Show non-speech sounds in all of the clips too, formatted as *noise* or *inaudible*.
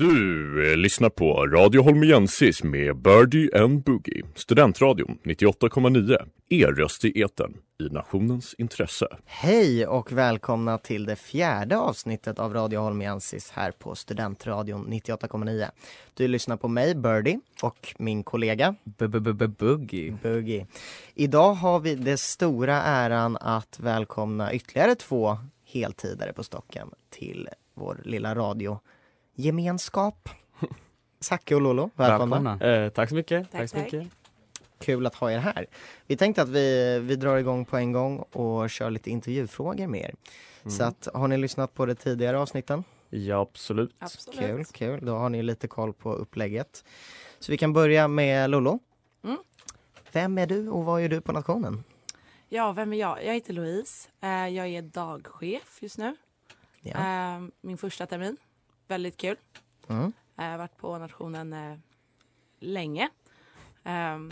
Du eh, lyssnar på Radio Holmiensis med Birdie and Boogie. Studentradion 98,9. Er röst i etern i nationens intresse. Hej och välkomna till det fjärde avsnittet av Radio Holmiensis här på Studentradion 98,9. Du lyssnar på mig, Birdie, och min kollega Buggy. Boogie. Idag har vi den stora äran att välkomna ytterligare två heltidare på stocken till vår lilla radiogemenskap. Zacke och Lolo, välkomna. Välkomna. Eh, tack så mycket. Tack, Tack, så tack. mycket. Kul att ha er här. Vi tänkte att vi, vi drar igång på en gång och kör lite intervjufrågor med er. Så att, har ni lyssnat på de tidigare avsnitten? Ja, absolut. Absolut. Kul, kul. Då har ni lite koll på upplägget. Så vi kan börja med Lollo. Mm. Vem är du och vad gör du på nationen? Ja, vem är jag? Jag heter Louise. Eh, Jag är dagchef just nu. Ja. Eh, Min första termin. Väldigt kul. Mm. Jag har varit på nationen eh, länge. Ehm,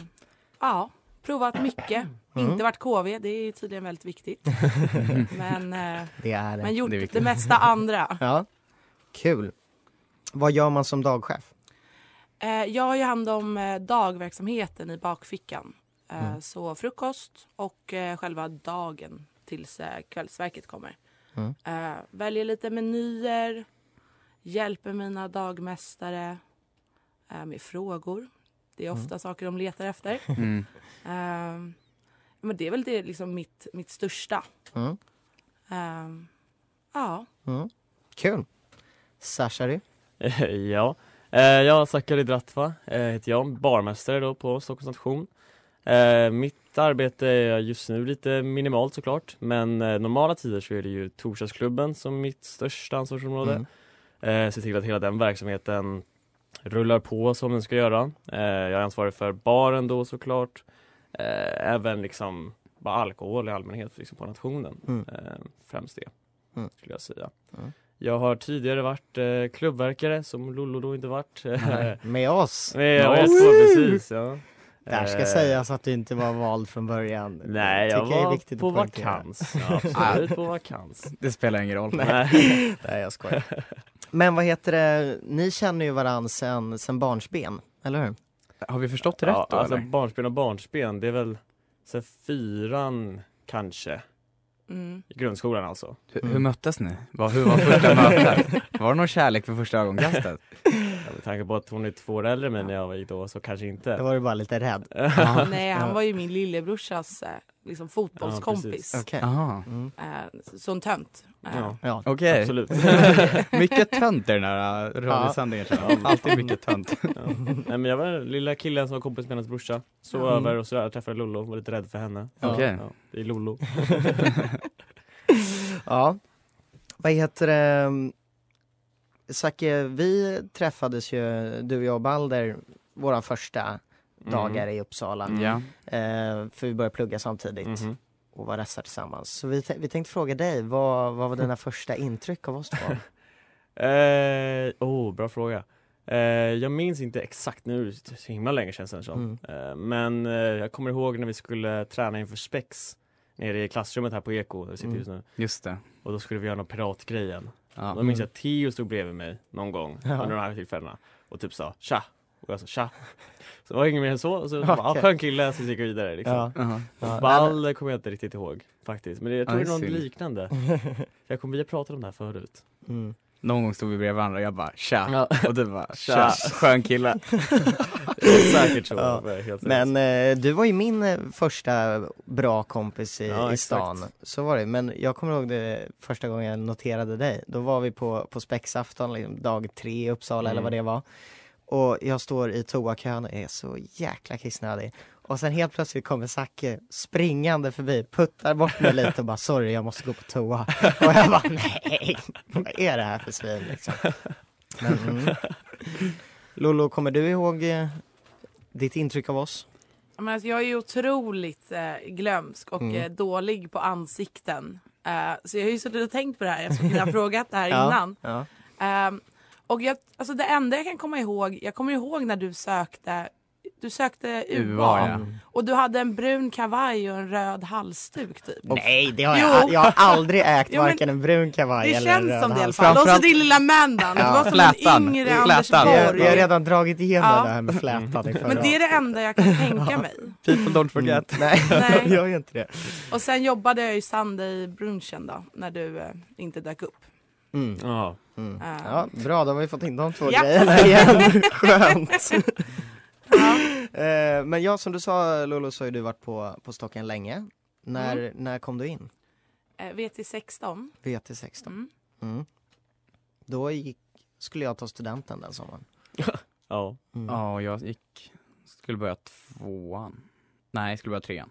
Ja, provat mycket. Mm. Inte varit KV, det är tydligen väldigt viktigt. *laughs* men, eh, Det är men gjort det är det, mesta andra. *laughs* Ja, kul. Vad gör man som dagchef? Eh, Jag har ju hand om eh, dagverksamheten i bakfickan. Eh, Mm. Så frukost och eh, själva dagen tills eh, kvällsverket kommer. Mm. Eh, Väljer lite menyer, hjälper mina dagmästare eh, med frågor. Det är ofta saker de letar efter. *laughs* Mm. Eh, Men det är väl det liksom mitt, mitt största. Mm. Eh, Ja. Mm. Kul. Sashari? *laughs* ja, eh, jag Sakari Dratva eh, heter jag, barmästare då på Stockholms nation. Eh, mitt arbete är just nu lite minimalt såklart, men eh, normala tider så är det ju torsdagsklubben som mitt största ansvarsområde. Eh, se till att hela den verksamheten rullar på som den ska göra. Eh, jag är ansvarig för baren då såklart. Eh, även liksom bara alkohol i allmänhet liksom på nationen. Mm. Eh, främst det, Mm. skulle jag säga. Mm. Jag har tidigare varit eh, klubbverkare som Lollo då inte varit. Nej. *laughs* Med oss? Jag Oj! vet vad, precis ja. Där ska Eh, sägas att du inte var vald från början. *laughs* Nej, jag är var viktigt på vakans. Ja, absolut *laughs* på vakans. Det spelar ingen roll. Nej. Nej, jag skojar. Men vad heter det, ni känner ju varann sen, sen barnsben, eller hur? Har vi förstått rätt Ja, då alltså eller? barnsben och barnsben, det är väl här, fyran kanske. Mm. I grundskolan alltså. Hur, Mm. hur möttes ni? Vad, hur var första mötet? *laughs* Var det någon kärlek för första ögonkastet? Ja, med tanke på att hon är två år äldre mig när jag gick då så kanske Då inte. var du bara lite rädd. *laughs* Ja. Nej, han Ja. var ju min lillebrorsas eh, liksom, fotbollskompis. Okej. Aha. Mm. Eh, så en tönt. Eh, Ja, Ja. Okej. absolut. *laughs* mycket tönt i den här radiosändningen. Ja. Alltid mycket tönt. Ja. *laughs* Nej men jag var den lilla killen som var kompis med hennes brorsa. Sov Mm. över och sådär, träffade Lollo, var lite rädd för henne. Okej. Ja, det är Lollo. ja. Vad heter det? Zacke, vi träffades ju, du och jag och Balder, våra första dagar i Uppsala. Mm. Eh, för vi började plugga samtidigt Mhm. och var restar tillsammans. Så vi, vi tänkte fråga dig, vad, vad var dina *laughs* första intryck av oss två? *laughs* Eh, oh, bra fråga. Eh, jag minns inte exakt nu, det så himla länge sedan sen som. Mm. Eh, men eh, jag kommer ihåg när vi skulle träna inför spex nere i klassrummet här på Eko, där vi sitter Mm. just nu. Just det. Och då skulle vi göra någon piratgrejen. Ja. Då minns jag att Theo stod bredvid mig någon gång Ja. under de här tillfällena och typ sa tja. Och jag sa tja. Så det var inget mer än så. Och så *laughs* bara, Okej. ja, skön kille, så gick jag vidare liksom. Ja. Aha. Ja, Ball kommer jag inte riktigt ihåg faktiskt. Men det, jag Ja, tror det det är något synd. liknande. *laughs* Jag kommer, vi har pratat om det här förut. Mm. Någon gång stod vi bredvid varandra och jag bara tja. Ja. Och du bara *laughs* Tja. tja. Skön kille. *laughs* Säkert så. Ja. Men eh, du var ju min eh, första bra kompis i, Ja, i exakt. stan. Så var det. Men jag kommer ihåg det första gången jag noterade dig. Då var vi på, på spexafton, liksom, dag tre i Uppsala eller Mm. vad det var. Och jag står i toakön och är så jäkla kissnödig. Och sen helt plötsligt kommer Zacke springande förbi, puttar bort mig lite och bara sorry jag måste gå på toa. *laughs* Och jag bara nej, vad är det här för svin liksom? Men, mm. Lollo, kommer du ihåg eh, ditt intryck av oss? Men alltså, jag är ju otroligt eh, glömsk och Mm. eh, dålig på ansikten. Eh, så jag har ju suttit och tänkt på det här. Jag skulle ha *laughs* frågat det här Ja, innan. Ja. Ehm, Och jag, alltså det enda jag kan komma ihåg, jag kommer ihåg när du sökte du sökte UA, ja. och du hade en brun kavaj och en röd halsduk typ. Nej, det har Jo. jag, jag har aldrig *laughs* ägt Jo, varken en brun kavaj Det eller en känns röd som det i alla fall. Och så din lilla mandan. Det Ja. var som Flätan. en yngre Det Anders Borg. vi har redan dragit igenom Ja. det här med flätan i Men det är det enda jag kan tänka mig. *laughs* People don't forget. Mm. Nej, *laughs* Nej. jag gör inte det. Och sen jobbade jag ju Sunday-brunchen då, när du eh, inte dök upp. Mm. Ja. Mm. Ja, bra, då har vi fått in de två Ja. grejerna igen. Skönt. Ja. *laughs* Eh, Men ja, som du sa Lolo så har ju du varit på, på stocken länge. När, Mm. när kom du in? Eh, VT16. VT16. Mm. Mm. Då gick, skulle jag ta studenten den sommaren. *laughs* ja. Mm. Ja, och jag gick, skulle börja tvåan. Nej, jag skulle börja trean.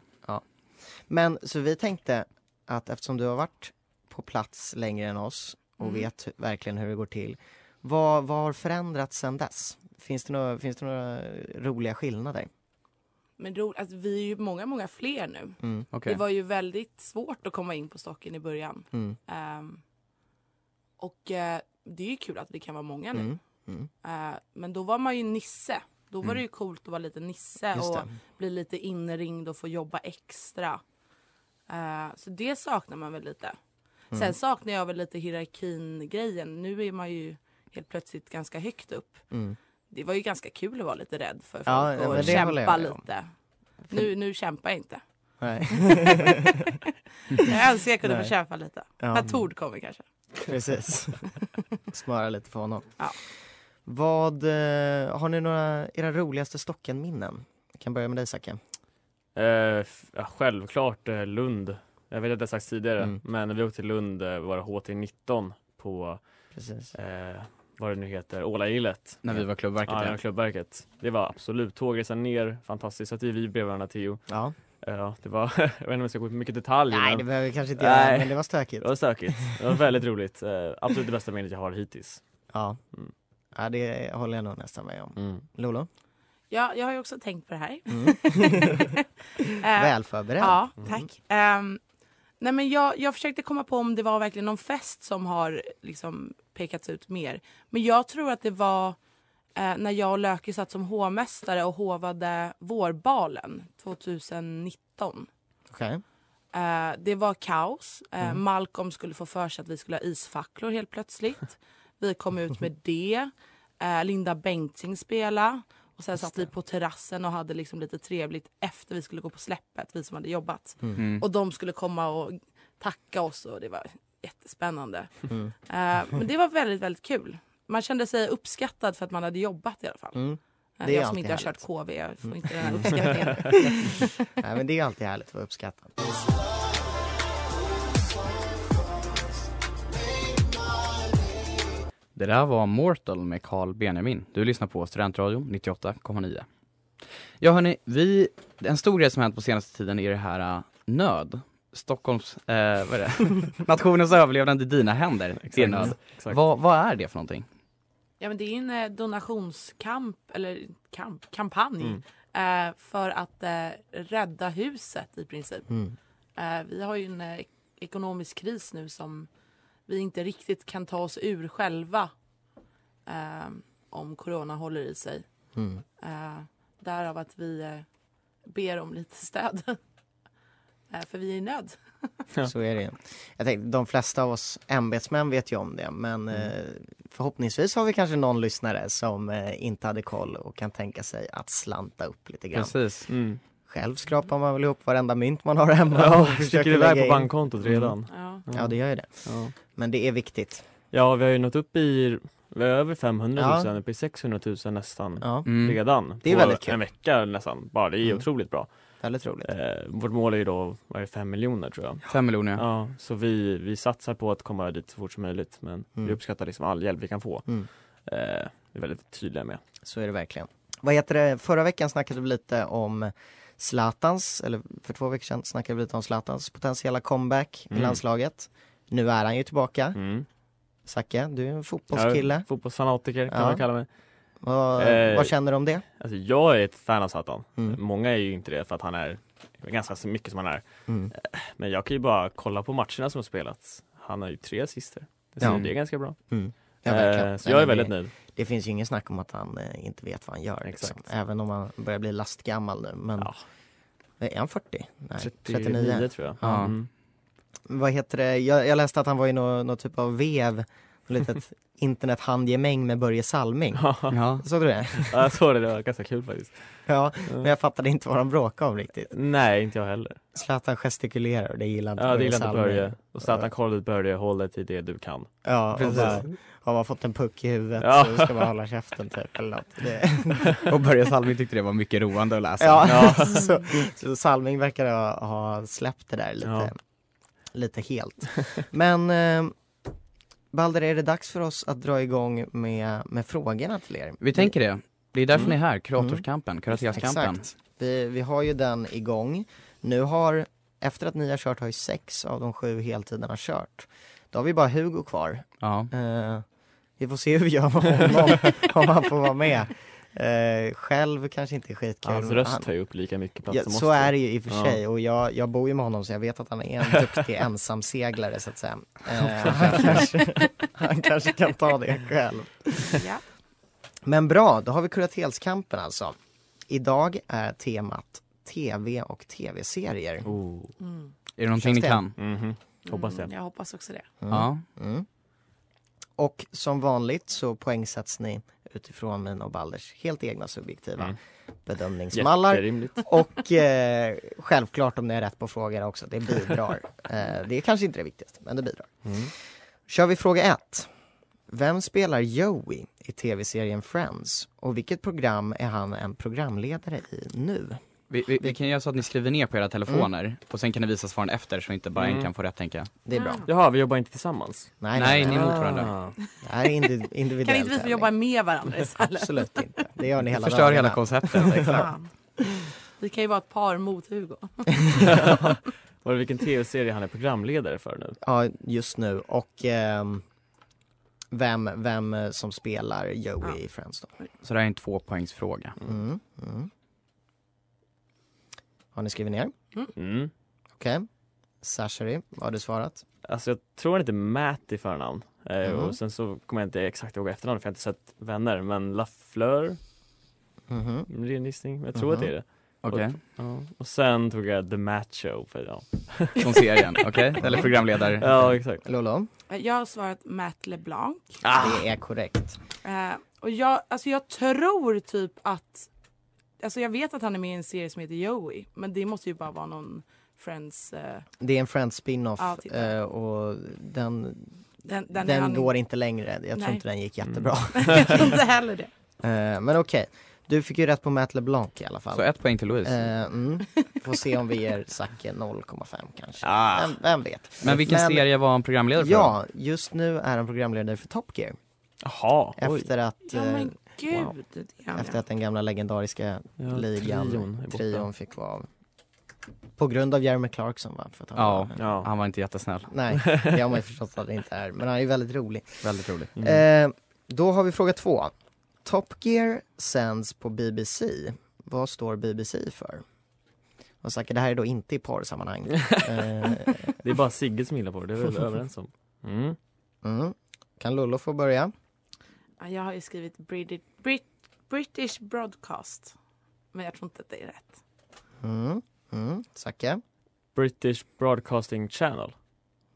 Men så vi tänkte att eftersom du har varit på plats längre än oss och Mm. vet verkligen hur det går till. Vad, vad har förändrats sedan dess? Finns det, några, finns det några roliga skillnader? Men ro, alltså, vi är ju många, många fler nu. Mm. Okej. Det var ju väldigt svårt att komma in på stocken i början. Mm. Ehm, och eh, det är ju kul att vi kan vara många nu. Mm. Mm. Eh, men då var man ju nisse. Då var Mm. det ju coolt att vara lite nisse Just och det. bli lite inringd och få jobba extra. Eh, så det saknar man väl lite. Mm. Sen saknar jag väl lite hierarkin-grejen. Nu är man ju helt plötsligt ganska högt upp. Mm. Det var ju ganska kul att vara lite rädd för folk Ja, och jag kämpa lite. Nu, nu kämpar jag inte. Nej. *laughs* Jag önskar jag kunde få Nej. kämpa lite. Ja. När Tord kommer kanske. Precis. *laughs* Smöra lite för honom. Ja. Vad, eh, har ni några, era roligaste Stocken-minnen? Jag kan börja med dig Zacke. Eh, ja, självklart eh, Lund. Jag vet att det har sagts tidigare, Mm. men när vi åkte till Lund eh, var det HT19 på, Precis. eh, vad det nu heter, Ålagillet. När vi var klubbverket Ja, ja. Klubbverket. Det var absolut tågresan ner, fantastiskt. Satt vi bredvid varandra Theo. Ja. Eh, Ja, det var, *laughs* jag vet inte om jag ska gå in på mycket detaljer. Nej, men det behöver vi kanske inte göra, Nej. men det var stökigt. det var stökigt. Det var väldigt roligt. Eh, Absolut det bästa minnet jag har hittills. Ja. Mm. ja, det håller jag nog nästan med om. Lolo? Ja, jag har ju också tänkt på det här. Mm. *laughs* *laughs* Eh, Väl förberedd. Ja, Mm. tack. Nej men jag, jag försökte komma på om det var verkligen någon fest som har liksom pekats ut mer. Men jag tror att det var eh, när jag och Löke satt som hovmästare och hovade vårbalen 2019. Okej. Eh, det var kaos. Eh, Mm. Malcolm skulle få för sig att vi skulle ha isfacklor helt plötsligt. Vi kom ut med det. Eh, Linda Bengtzing spela. Och sen satt vi på terrassen och hade liksom lite trevligt efter vi skulle gå på släppet, vi som hade jobbat. Mm. Och de skulle komma och tacka oss och det var jättespännande. Mm. Eh, men det var väldigt, väldigt kul. Man kände sig uppskattad för att man hade jobbat i alla fall. Mm. Eh, Det är jag som inte har härligt. kört KV, jag får inte den Mm. här uppskattningen. *laughs* Nej, men det är alltid härligt att vara uppskattad. Det där var Mortal med Carl Benjamin. Du lyssnar på Studentradion 98,9. Ja hörni, vi, en stor grej som hänt på senaste tiden är det här uh, nöd. Stockholms, eh, vad är det? *laughs* Nationens överlevnad i dina händer. Det är nöd. Exakt. Vad, vad är det för någonting? Ja, men det är en eh, donationskamp, eller kamp, kampanj Mm. eh, för att eh, rädda huset i princip. Mm. Eh, vi har ju en eh, ekonomisk kris nu som vi inte riktigt kan ta oss ur själva eh, om corona håller i sig. Mm. Eh, därav att vi eh, ber om lite stöd. *laughs* eh, för vi är i nöd. *laughs* Ja. Så är det. Jag tänkte, de flesta av oss ämbetsmän vet ju om det, men Mm. eh, förhoppningsvis har vi kanske någon lyssnare som eh, inte hade koll och kan tänka sig att slanta upp lite grann. Precis. Mm. Själv skrapar man väl ihop varenda mynt man har hemma Ja, och sticker försöker iväg på in. bankkontot redan. Ja. Ja, det gör ju det. Ja. Men det är viktigt. ja, vi har ju nått upp i, vi är över 500 000, Ja. uppe i 600 000 nästan. Ja, Mm. Redan. Det är väldigt kul. En vecka nästan, bara det är Mm. otroligt bra. väldigt roligt. Eh, vårt mål är ju då, vad är det, 5 miljoner tror jag. Fem miljoner ja. Ja, så vi, vi satsar på att komma dit så fort som möjligt men Mm. vi uppskattar liksom all hjälp vi kan få. Mm. Eh, vi är väldigt tydliga med. Så är det verkligen. Vad heter det, förra veckan snackade vi lite om Zlatans, eller för två veckor sedan snackade vi lite om Zlatans potentiella comeback i Mm. landslaget. Nu är han ju tillbaka. Mm. Zacke, du är en fotbollskille. Är fotbollsfanatiker kan Ja. man kalla mig. Vad, Eh, vad känner du om det? Alltså jag är ett fan av Zlatan. Mm. Många är ju inte det för att han är ganska mycket som han är. Mm. Men jag kan ju bara kolla på matcherna som har spelats. Han har ju tre assister. Så Ja. det är ganska bra. Mm. Ja, verkligen. Eh, så Nej, jag är väldigt det, nöjd. Det finns ju ingen snack om att han eh, inte vet vad han gör. Liksom. Även om han börjar bli lastgammal nu. Men Ja. är han 40? Nej, 39, 39. tror jag. Ja. Mm. Vad heter det? Jag, jag läste att han var i någon, någon typ av vev, något litet *laughs* internethandgemäng med Börje Salming. Ja. Såg du det? Ja, jag såg det, det var ganska kul faktiskt. Ja, men jag fattade inte vad de bråkade om riktigt. Nej, inte jag heller. Zlatan gestikulerar och det gillar inte Ja, det Börje gillar inte Salming. Börje. Och Zlatan kollade ut Börje, håll dig till det du kan. Ja, och Precis. bara, har man fått en puck i huvudet Ja. så ska man hålla käften typ eller något. Det, *laughs* Och Börje Salming tyckte det var mycket roande att läsa. ja, *laughs* Så, så Salming verkar ha, ha släppt det där lite, Ja. lite helt. Men eh, Balder, är det dags för oss att dra igång med, med frågorna till er? Vi tänker det. Det är därför Mm. ni är här, kuratorskampen, kuraterskampen. Exakt. Vi, vi har ju den igång. Nu har, efter att ni har kört har ju sex av de sju heltiderna kört. Då har vi bara Hugo kvar. Ja. Eh, vi får se hur vi gör med *laughs* honom om han får vara med. Eh, själv kanske inte är skitkul. Hans Han- röst tar ju upp lika mycket plats Ja, som så är det ju i och för Ja. sig och jag, jag bor ju med honom så jag vet att han är en *laughs* duktig ensamseglare så att säga. Eh, *laughs* han, kanske, han kanske kan ta det själv. Ja. Men bra, då har vi kuratelskampen alltså. Idag är temat TV och tv-serier. Oh. Mm. Är det någonting ni kan? Mhm. Hoppas det. Mm, jag hoppas också det. Mm. Ja. Och som vanligt så poängsätts ni utifrån min och Balders helt egna subjektiva Mm. bedömningsmallar. *laughs* Och eh, självklart om ni är rätt på frågor också, det bidrar. *laughs* eh, det är kanske inte det viktigaste, men det bidrar. Mm. Kör vi fråga ett. Vem spelar Joey i tv-serien Friends? Och vilket program är han en programledare i nu? Vi, vi, vi kan göra så att ni skriver ner på era telefoner och sen kan ni visa svaren efter så inte bara en Mm. kan få rätt tänka. Det är bra. Jaha, vi jobbar inte tillsammans? Nej, Nej, nej, ni är mot varandra. Ah. Det här är indi- individuellt. Kan inte vi få jobba med varandra istället? Absolut inte. Det gör ni *laughs* hela Förstör hela dagarna. konceptet. Fan. *laughs* *laughs* Vi kan ju vara ett par mot Hugo. Var det vilken tv-serie han är programledare för nu? Ja, just nu. Och ehm, vem, vem eh, som spelar Joey i Friends då. Så det här är en tvåpoängsfråga. Mm. Mm. Har ni skrivit ner? Mm. Okej. Sasheri, vad har du svarat? Alltså jag tror han heter Matt i förnamn. Eh, Mm. Och sen så kommer jag inte exakt ihåg efternamnet för jag har inte sett Vänner. Men Lafleur, Mhm. det är en gissning. Men jag tror att det är det. Okej, Ja. Och sen tog jag The Matt Show. För, ja. från *laughs* serien, okej? *laughs* Eller programledare. ja, exakt. Lolo? Jag har svarat Matt LeBlanc. Det är korrekt. Eh, och jag, alltså jag tror typ att... Alltså jag vet att han är med i en serie som heter Joey. Men det måste ju bara vara någon Friends... Eh, Det är en Friends spin-off Ja, eh, och den, den den, den han- går inte längre. Jag tror Nej. inte den gick jättebra. *laughs* jag tror inte heller det. Eh, men okej, du fick ju rätt på Matt LeBlanc i alla fall. Så ett poäng till Louise. Eh, mm. Får se om vi ger Zacke 0,5 kanske. Ah. Vem, vem vet? Men vilken Men- serie var han programledare för? Ja, just nu är han programledare för Top Gear. Jaha, oj. Efter att, Ja eh, men gud. wow. det är han, efter att den gamla legendariska Ja, ligan, trion trion, fick vara av. På grund av Jeremy Clarkson va? För att han Ja. var, Ja. Han var inte jättesnäll. Nej, *laughs* det har man ju förstått att det inte är. Men han är ju väldigt rolig. Väldigt rolig. Mm. Eh, då har vi fråga två. Top Gear sänds på BBC. Vad står BBC för? Och Zacke, det här är då inte i porrsammanhang. *laughs* eh, Det är bara Sigge som gillar på det, det är vi väl överens om. Mm. mm. Kan Lollo få börja? Ja, Jag har ju skrivit British, Brit, British Broadcast. Men jag tror inte att det är rätt. Mm. Mm. Zacke? British Broadcasting Channel.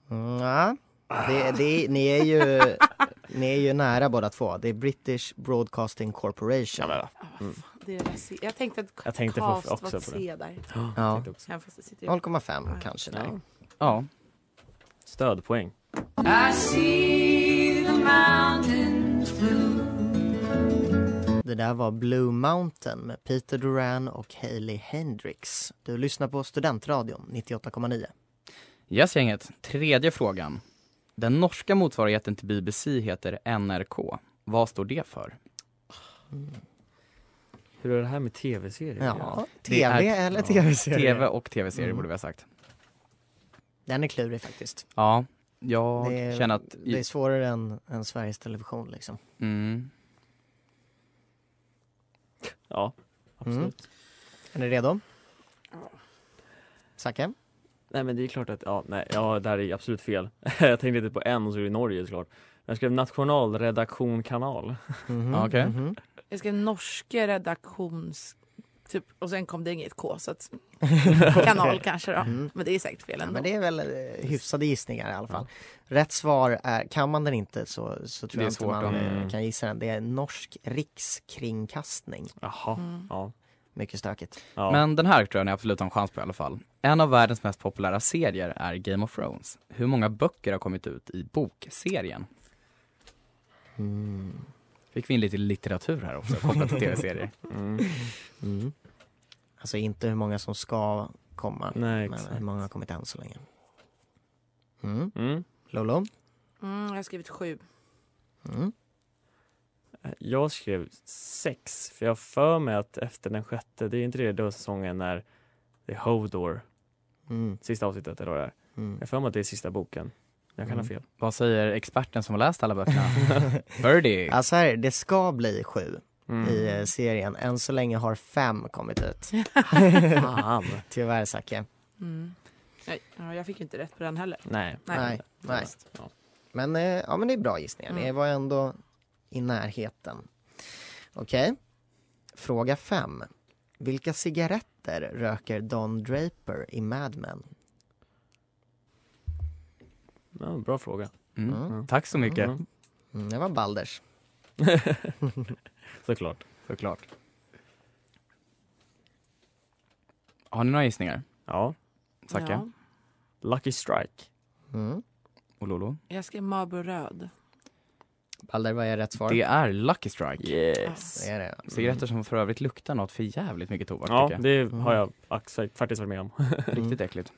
Mm, ja. det, det, ni, är ju, *laughs* ni är ju nära båda två. Det är British Broadcasting Corporation. Mm. det är. Jag tänkte att Jag tänkte på- cast också var på. C där. Ja. tänkte också. Även fast det sitter ju... 0,5 kanske där. Det där var Blue Mountain med Peter Duran och Hailey Hendrix. Du lyssnar på Studentradion 98,9. Yes gänget, tredje frågan. Den norska motsvarigheten till BBC heter NRK. Vad står det för? Hur är det här med tv-serier? Ja, TV är- eller ja, tv-serie? TV och tv-serier Mm. borde vi ha sagt. Den är klurig faktiskt. Ja, jag Det är, känner att... det är svårare än, än Sveriges Television liksom. Mm. Ja, absolut. Är ni redo? Zacke? Nej men det är klart att, ja, nej, ja, där är absolut fel. *laughs* jag tänkte lite på en och så är det Norge såklart. Jag skrev nationalredaktion kanal. Mhm, Ja, okej. mhm. Jag skrev norske redaktions... Typ, och sen kom det inget K, så att *laughs* kanal kanske då. Mm. Men det är säkert fel Ja, ändå. men det är väl eh, hyfsade gissningar i alla fall. Rätt svar är, kan man den inte så, så tror jag inte man eh, Mm. kan gissa den. Det är norsk rikskringkastning. Jaha, Mm. ja. Mycket stökigt. ja. Men den här tror jag ni absolut har en chans på i alla fall. En av världens mest populära serier är Game of Thrones. Hur många böcker har kommit ut i bokserien? Mm. Fick vi in lite litteratur här också kopplat till *laughs* tv-serier. Mm. Mm. Alltså inte hur många som ska komma, Nej, men exakt. hur många har kommit än så länge. Mm. Mm. Lolo? Mm, jag har skrivit sju. Mm. Jag skrev sex, för jag har för mig att efter den sjätte, det är inte det då säsongen när det är Hodor, Mm. sista avsnittet eller vad det är. Mm. Jag har för mig att det är sista boken. Jag kan Mm. ha fel. Vad säger experten som har läst alla böckerna? *laughs* Birdie! Alltså här, är det, det ska bli sju Mm. i eh, serien. Än så länge har fem kommit ut. *laughs* Fan. Tyvärr Zacke. Mm. Nej, ja, jag fick inte rätt på den heller. Nej. Nej. Nej, nej. Ja. Men, eh, ja, men det är bra gissningar. Ni Mm. var ändå i närheten. Okej. Fråga fem. Vilka cigaretter röker Don Draper i Mad Men? Ja, bra fråga. Mm. Mm. Tack så mycket. Mm. Mm, det var Balders. *laughs* Såklart. Såklart. Har ni några gissningar? Ja. Zacke? Ja. Lucky Strike. Mm. Och Lolo? Jag skrev Marlboro röd. Balder, vad är rätt svar? Det är Lucky Strike. Yes. Det är det. Mm. Cigaretter som för övrigt luktar något för jävligt mycket tobak Ja, tycker jag. det har jag faktiskt faktiskt varit med om. *laughs* Riktigt äckligt.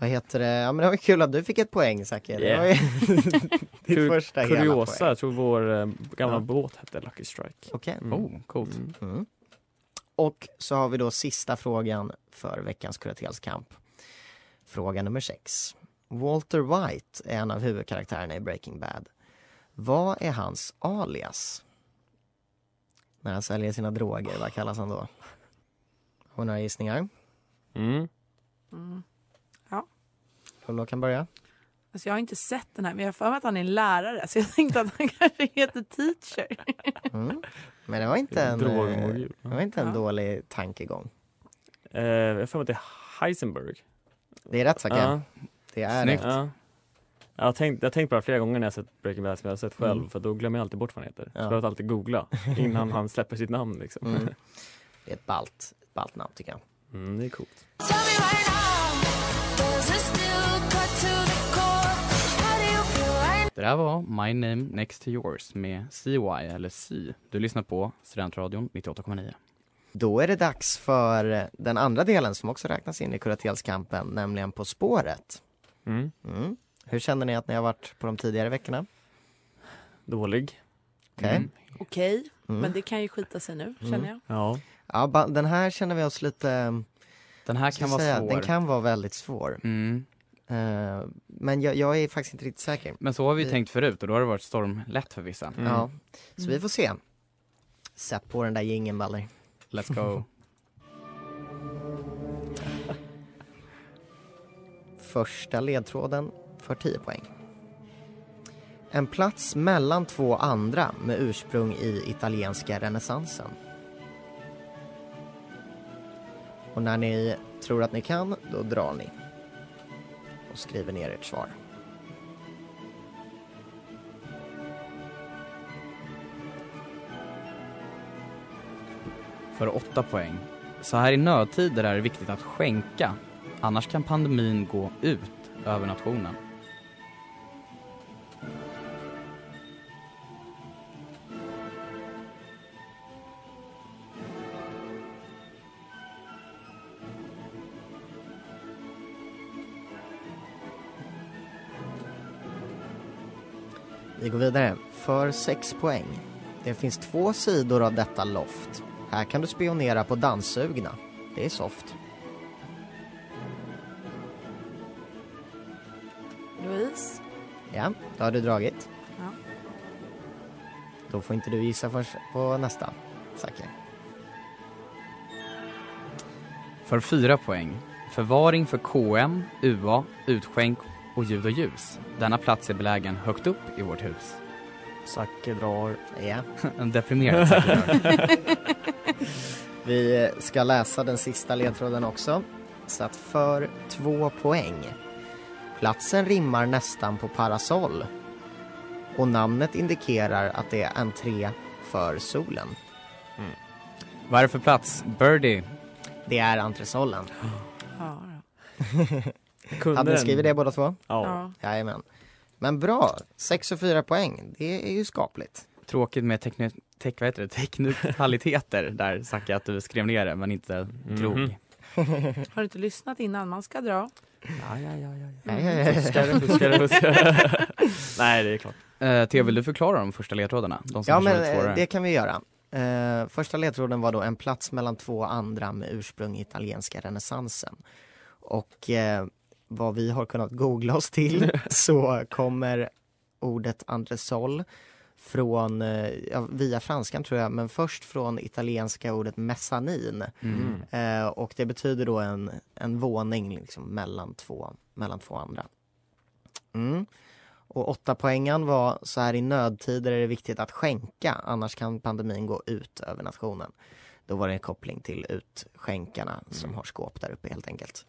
Vad heter det? Ja men det var kul att du fick ett poäng Zacke. Det Yeah. var ju *laughs* ditt *laughs* Kur- första hela Kuriosa, poäng. jag tror vår eh, gamla Ja. båt hette Lucky Strike. Okej. Mm. Oh, coolt. Mm. Mm. Och så har vi då sista frågan för veckans kuratelskamp. Fråga nummer sex. Walter White är en av huvudkaraktärerna i Breaking Bad. Vad är hans alias? När han säljer sina droger, vad kallas han då? Har några gissningar? Mm. Lollo kan börja. Alltså jag har inte sett den här men jag har för mig att han är en lärare så jag tänkte att han *laughs* kanske heter teacher. Mm. Men det var inte en, eh, det var inte en Ja. dålig tankegång. Eh, jag har för mig att det är Heisenberg. Det är rätt Zacke. Ja. Det är Snyggt. rätt. Ja. Jag har tänkt, jag har tänkt på det flera gånger när jag sett Breaking Bad som jag har sett själv Mm. för då glömmer jag alltid bort vad han heter. Så Ja. jag behöver alltid googla innan han släpper sitt namn liksom. Mm. Det är ett ballt, ett ballt namn tycker jag. Mm, det är coolt. Det där var My Name Next to Yours med CY eller C. Du lyssnar på Studentradion 98,9. Då är det dags för den andra delen som också räknas in i kuratelskampen, nämligen På spåret. Mm. Mm. Hur känner ni att ni har varit på de tidigare veckorna? Dålig. Okej? Mm. Okej, Mm. men det kan ju skita sig nu känner jag. Ja. Ja, den här känner vi oss lite, Den här kan vara säga, svår. den kan vara väldigt svår. Eh, men jag, jag är faktiskt inte riktigt säker. Men så har vi Vi- tänkt förut och då har det varit stormlätt för vissa. Mm. Ja, så vi Mm. får se. Sätt på den där jingeln Balder. Let's go. *laughs* Första ledtråden för 10 poäng. En plats mellan två andra med ursprung i italienska renässansen. Och när ni tror att ni kan, då drar ni. Och skriver ner ert svar. För åtta poäng. Så här i nödtider är det viktigt att skänka. Annars kan pandemin gå ut över nationen. Vi går vidare. För 6 poäng. Det finns två sidor av detta loft. Här kan du spionera på danssugna. Det är soft. Louise? Ja, då har du dragit. Ja. Då får inte du gissa först på nästa. Zacke. För fyra poäng. Förvaring för KM, UA, utskänk och ljud och ljus. Denna plats är belägen högt upp i vårt hus. Zacke drar. Ja. En *laughs* deprimerad Zacke *laughs* Vi ska läsa den sista ledtråden också. Så att för två poäng. Platsen rimmar nästan på parasoll. Och namnet indikerar att det är entré för solen. Vad är det för plats? Birdie. Det är entresollen. Ja, *laughs* Kunde Hade ni skrivit det båda två? Ja. ja. Jajamän. Men bra, 6 och 4 poäng. Det är ju skapligt. Tråkigt med tekni- tek- vad heter det? teknikaliteter *laughs* där Zacke att du skrev ner det men inte drog. Mhm. *laughs* Har du inte lyssnat innan? Man ska dra. Ja, ja, ja, ja. Ja. Fuskare, fuskare, fuskare. *laughs* Nej, det är klart. Eh, Theo, vill du förklara de första ledtrådarna? De som Ja, men lite eh, det kan vi göra. Eh, första ledtråden var då en plats mellan två andra med ursprung i italienska renässansen. Och eh, vad vi har kunnat googla oss till *laughs* så kommer ordet entresol från, eh, ja, via franskan tror jag, men först från italienska ordet mezzanin. Mm. Eh, och det betyder då en, en våning liksom mellan, två, mellan två andra. Mm. Och åtta poängen var så här i nödtider är det viktigt att skänka annars kan pandemin gå ut över nationen. Då var det en koppling till utskänkarna som har skåp där uppe helt enkelt.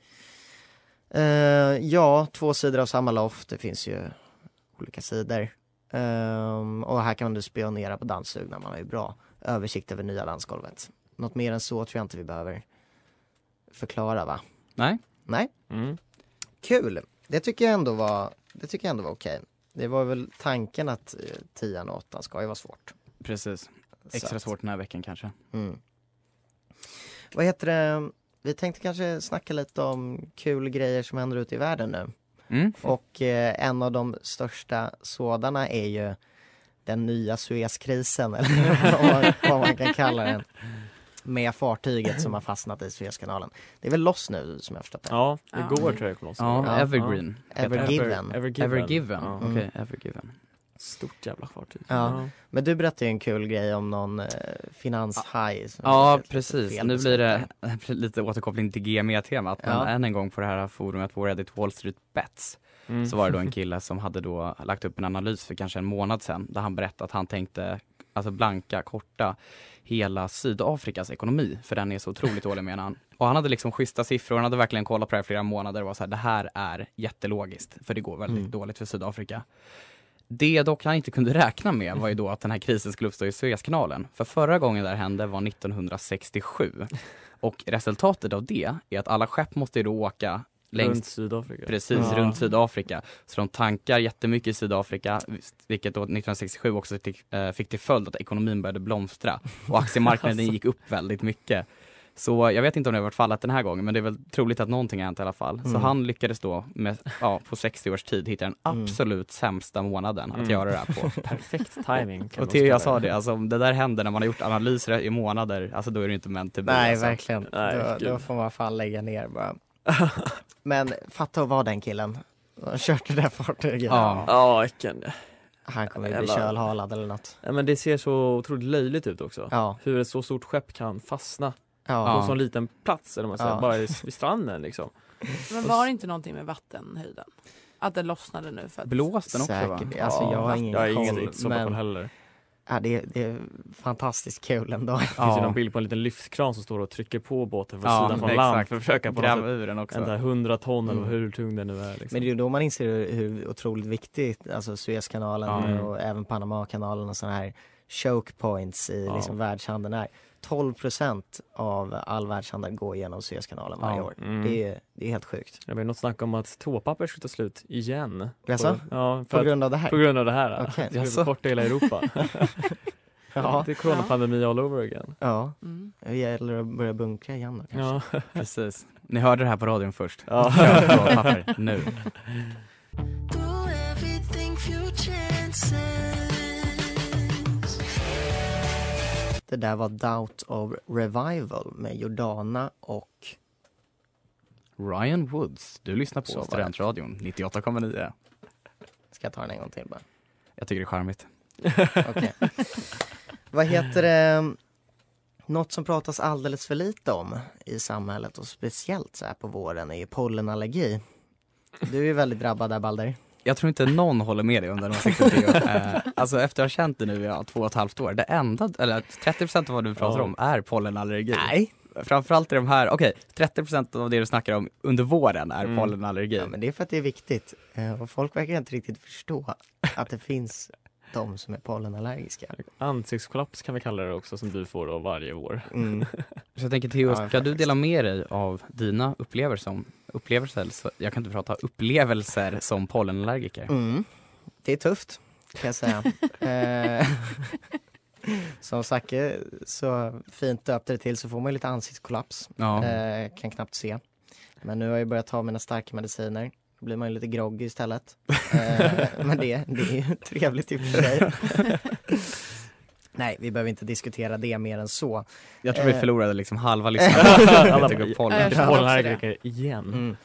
Eh, ja, två sidor av samma loft. Det finns ju olika sidor. Ehm, och här kan du spionera på dammsugna. Man har ju bra översikt över nya dansgolvet. Något mer än så tror jag inte vi behöver förklara va? Nej? Nej? Mm. Kul! Det tycker jag ändå var, det tycker jag ändå var okej. Det var väl tanken att eh, tian och åttan ska ju vara svårt. Precis. Så Extra att- svårt den här veckan kanske. Mm. Vad heter det? Vi tänkte kanske snacka lite om kul grejer som händer ute i världen nu. Mm. Och eh, en av de största sådana är ju den nya Suezkrisen, *laughs* eller vad man, vad man kan kalla den. Med fartyget som har fastnat i Suezkanalen. Det är väl loss nu som jag förstått det? Ja, igår tror jag kom loss. Ja. Evergreen. heter det. Evergiven. Evergiven. Evergiven. Ja. Mm. Evergiven. Stort jävla fartyg. Ja. Men du berättade ju en kul grej om någon eh, finanshaj. som Ja, precis. Nu blir det *laughs* lite återkoppling till GME-temat, men Ja. än en gång på det här forumet på Reddit Wall Street Bets Mm. så var det då en *laughs* kille som hade då lagt upp en analys för kanske en månad sedan där han berättade att han tänkte alltså blanka, korta hela Sydafrikas ekonomi för den är så otroligt dålig menar han. Och han hade liksom schyssta siffror, han hade verkligen kollat på det här i flera månader och var så här, det här är jättelogiskt för det går väldigt Mm. dåligt för Sydafrika. Det dock han inte kunde räkna med var ju då att den här krisen skulle uppstå i Suezkanalen. För förra gången det här hände var 1967. Och resultatet av det är att alla skepp måste ju då åka längs Runt Sydafrika. Precis, Ja. runt Sydafrika. Så de tankar jättemycket i Sydafrika, vilket då 1967 också fick, eh, fick till följd att ekonomin började blomstra och aktiemarknaden *laughs* gick upp väldigt mycket. Så jag vet inte om det har varit fallet den här gången, men det är väl troligt att någonting har hänt i alla fall. Så Mm. han lyckades då med, ja, på 60 års tid hitta den Mm. absolut sämsta månaden att Mm. göra det här på. *laughs* Perfekt timing Och Theo, jag sa det, alltså om det där händer när man har gjort analyser i månader, alltså då är det inte meant to be. Nej, alltså. verkligen. Nej, då, då får man fan lägga ner bara. *laughs* Men fatta att vara den killen. Han kört det där fartyget. Ja. Ja, vilken. Han kommer ju bli kölhalad eller något. Ja, men det ser så otroligt löjligt ut också. Ja. Hur ett så stort skepp kan fastna Ja. på en sån liten plats, eller man säger, Ja. bara i- vid stranden liksom. Men var det inte någonting med vattenhöjden? Att den lossnade nu för att... Blåst den också va? Säkert. Alltså jag har ingen jag har ingen koll. inte så bra koll Men heller. ja, det, det är fantastiskt kul ändå. Det finns ju någon bild på en liten lyftkran som står och trycker på båten från Ja, sidan från land för att försöka på något Gräva sätt ur den också. ända 100 ton eller Mm. hur tung den nu är. Liksom. Men det är ju då man inser hur, hur otroligt viktigt alltså Suezkanalen Ja. och även Panamakanalen och sådana här choke points i Ja. liksom världshandeln är. 12 procent av all världshandel går genom Suezkanalen varje Ja. år. Mm. Det, är, det är helt sjukt. Det var något snack om att toapapper skulle ta slut igen. Jaså? På, ja, På att, grund av det här? på grund av det här. Okej. Det skulle korta hela Europa. *laughs* Ja. Det är coronapandemi all over again. Ja, Mm. det gäller att börja bunkra igen då kanske. Ja. *laughs* Precis. Ni hörde det här på radion först. Ja. Köp toapapper nu. Det där var Doubt of Revival med Jordana och Ryan Woods, du lyssnar på. Studentradion 98,9. Ska jag ta den en gång till bara? Jag tycker det är charmigt. Okej. Vad heter det? Något som pratas alldeles för lite om i samhället och speciellt så här på våren är ju pollenallergi. Du är ju väldigt drabbad där Balder. Jag tror inte någon håller med dig om den åsikten Theo. eh, Alltså efter att ha känt dig nu i ja, två och ett halvt år, det enda, eller 30% av vad du pratar Ja. om är pollenallergi. Nej. Framförallt i de här, okej, 30% av det du snackar om under våren är Mm. pollenallergi. Ja, men det är för att det är viktigt. Eh, Och folk verkar inte riktigt förstå att det finns de som är pollenallergiska. Ansiktskollaps kan vi kalla det också som du får då varje vår. Mm. *laughs* Så jag tänker Theo, Ja, ska du faktiskt. dela med dig av dina upplevelser som, upplevelser, så- jag kan inte prata, upplevelser som pollenallergiker? Mm. Det är tufft, kan jag säga. *laughs* Eh, Som Zacke så fint döpte det till så får man ju lite ansiktskollaps. Ja. Eh, kan knappt se. Men nu har jag börjat ta mina starka mediciner. Då blir man ju lite groggy istället. Eh, men det, det är ju trevligt i och för sig. *laughs* Nej, vi behöver inte diskutera det mer än så. Jag tror vi eh. förlorade liksom halva *laughs* lyssnarna. Pollenallergiker igen. Mm.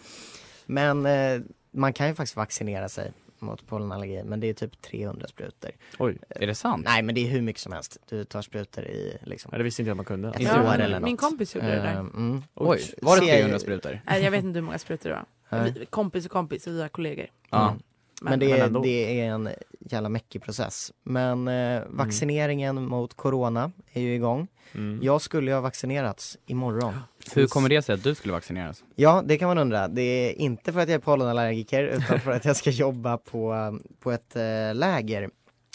Men eh, man kan ju faktiskt vaccinera sig mot pollenallergi, men det är typ 300 sprutor. Oj, Är det sant? Nej, men det är hur mycket som helst. Du tar sprutor i liksom ja, det visste inte jag man kunde. ett Inte år eller något. Min kompis gjorde det Eh, där. mm. Oj, var det Ser- 300 sprutor? Nej, jag vet inte hur många sprutor det var. Nej. Vi, kompis och kompis, vi är kollegor. Ja. Mm. Men, det, men är, ändå. det är en jävla mäckig process. Men eh, vaccineringen mot corona är ju igång. Mm. Jag skulle ju ha vaccinerats imorgon. Hur kommer det sig att du skulle vaccineras? Ja, det kan man undra. Det är inte för att jag är pollenallergiker utan för att jag ska jobba på, på ett eh, läger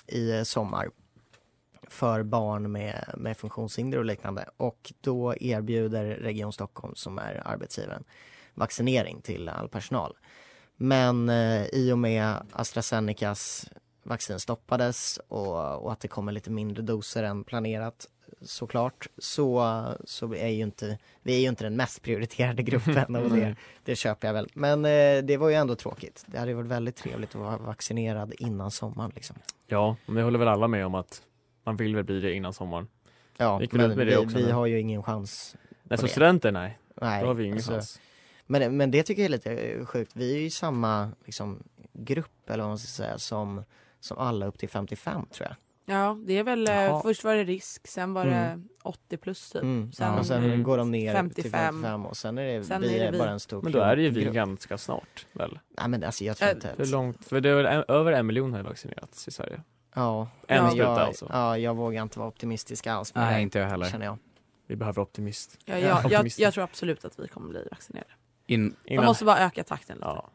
i eh, sommar för barn med, med funktionshinder och liknande. Och då erbjuder Region Stockholm, som är arbetsgivaren, vaccinering till all personal. Men eh, i och med AstraZenecas vaccin stoppades och, och att det kommer lite mindre doser än planerat såklart så, så är ju inte vi är ju inte den mest prioriterade gruppen och *laughs* det, det köper jag väl. Men eh, det var ju ändå tråkigt. Det hade varit väldigt trevligt att vara vaccinerad innan sommaren liksom. Ja, men det håller väl alla med om att man vill väl bli det innan sommaren. Ja, men vi, vi har ju ingen chans. Nej, som studenter nej. Nej, Då har vi ingen alltså, chans. Men, men det tycker jag är lite eh, sjukt. Vi är ju i samma liksom, grupp eller vad man ska säga som, som alla upp till 55 tror jag. Ja, det är väl, eh, Jaha. först var det risk, sen var Mm. det 80 plus typ. Mm. Sen- och sen Mm. går de ner till 55. 55 och sen är det, Sen vi är det vi. bara en stor Men då är det ju vi grupp. ganska snart väl? Nej men alltså jag tror Äh, inte Hur långt? För det är väl en, över en miljon har vaccinerats i Sverige. Ja, En men spruta jag, alltså. Ja, jag vågar inte vara optimistisk alls Nej, inte jag heller. känner jag. Vi behöver optimist. Ja, jag, jag, jag tror absolut att vi kommer bli vaccinerade. In, Man måste bara öka takten lite. Ja.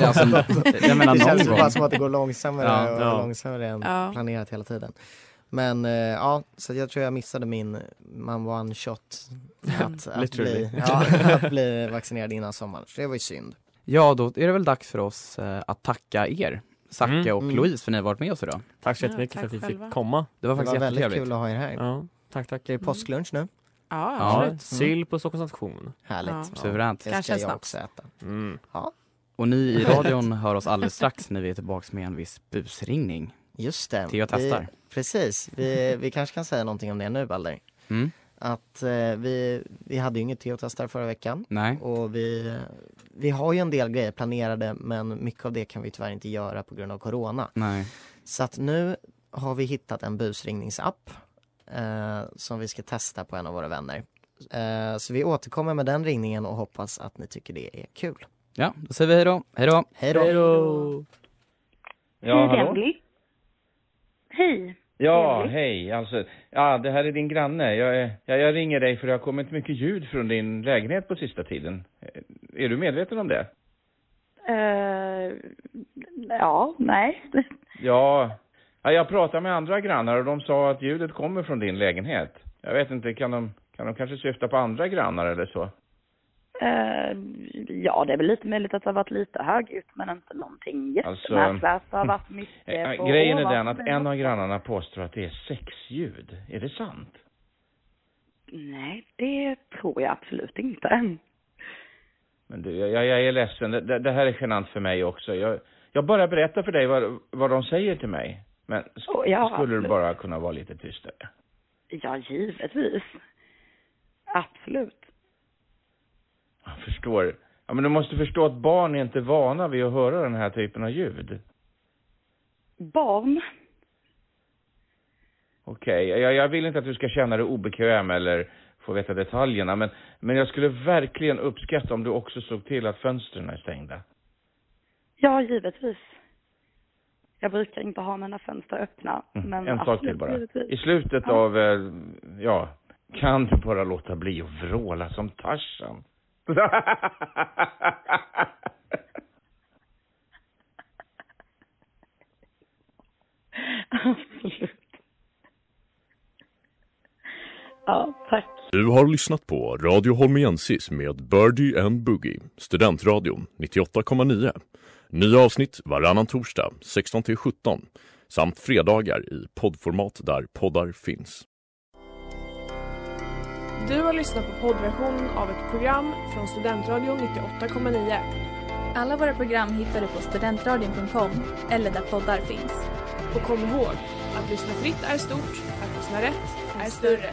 ja, alltså, *laughs* jag menar det känns ju bara gång. som att det går långsammare Ja. och Ja. långsammare än Ja. planerat hela tiden. Men eh, ja, så jag tror jag missade min man one shot att, att, bli, ja, *laughs* att bli vaccinerad innan sommaren. Så det var ju synd. Ja, då är det väl dags för oss eh, att tacka er, Zacke Mm. och Mm. Louise, för att ni har varit med oss idag. Tack så Ja, jättemycket tack för att vi själva. fick komma. Det var Det faktiskt var väldigt kul att ha er här. Ja, tack tack. Det är påsklunch nu. Ja, Ja, absolut. sill på Stockholms station. Härligt. Ja. Suveränt. Det Kanske ska jag också äta. Mm. Och ni i *laughs* radion hör oss alldeles strax när vi är tillbaka med en viss busringning. Just det. Theo testar. Vi, precis. Vi, *laughs* vi kanske kan säga någonting om det nu Balder. Mm? Att eh, vi, vi hade ju inget Theo-testar förra veckan. Nej? Och vi, vi har ju en del grejer planerade men mycket av det kan vi tyvärr inte göra på grund av Corona. Nej. Så att nu har vi hittat en busringningsapp eh, som vi ska testa på en av våra vänner. Eh, så vi återkommer med den ringningen och hoppas att ni tycker det är kul. Ja, då säger vi hej då. Hej då. Hej då! Hejdå! Ja, Hej, hallå? Emily. Hej. Ja, hej. Alltså, ja, det här är din granne. Jag, är- jag, jag ringer dig för det har kommit mycket ljud från din lägenhet på sista tiden. Eh, Är du medveten om det? Eh, ja, nej. Ja, ja, jag pratade med andra grannar och de sa att ljudet kommer från din lägenhet. Jag vet inte, kan de, kan de kanske syfta på andra grannar eller så? Eh, ja, det är väl lite möjligt att det har varit lite högljutt, men inte någonting Alltså, jättemärkligt. Det har varit *laughs* Eh, mycket på Grejen är den att en av grannarna påstår att det är sexljud. Är det sant? Nej, det tror jag absolut inte. Men du, jag, jag är ledsen. Det, det här är genant för mig också. Jag, jag bara berättar för dig vad, vad de säger till mig. Men sk- ja, skulle du bara kunna vara lite tystare? Ja, givetvis. Absolut. Jag förstår. Ja, men du måste förstå att barn är inte vana vid att höra den här typen av ljud. Barn? Okej, jag, jag vill inte att du ska känna dig obekväm eller få veta detaljerna, men, men jag skulle verkligen uppskatta om du också såg till att fönstren är stängda. Ja, givetvis. Jag brukar inte ha mina fönster öppna. Mm. Men en sak till bara. I slutet Ja. av, eh, ja, kan du bara låta bli att vråla som Tarzan? *laughs* Absolut. Ja, tack. Du har lyssnat på Radio Holmiensis med Birdie and Boogie, Studentradion 98,9. Nya avsnitt varannan torsdag 16-17 samt fredagar i poddformat där poddar finns. Du har lyssnat på poddversion av ett program från Studentradion 98,9. Alla våra program hittar du på studentradion.com eller där poddar finns. Och kom ihåg, att lyssna fritt är stort, att lyssna rätt är större.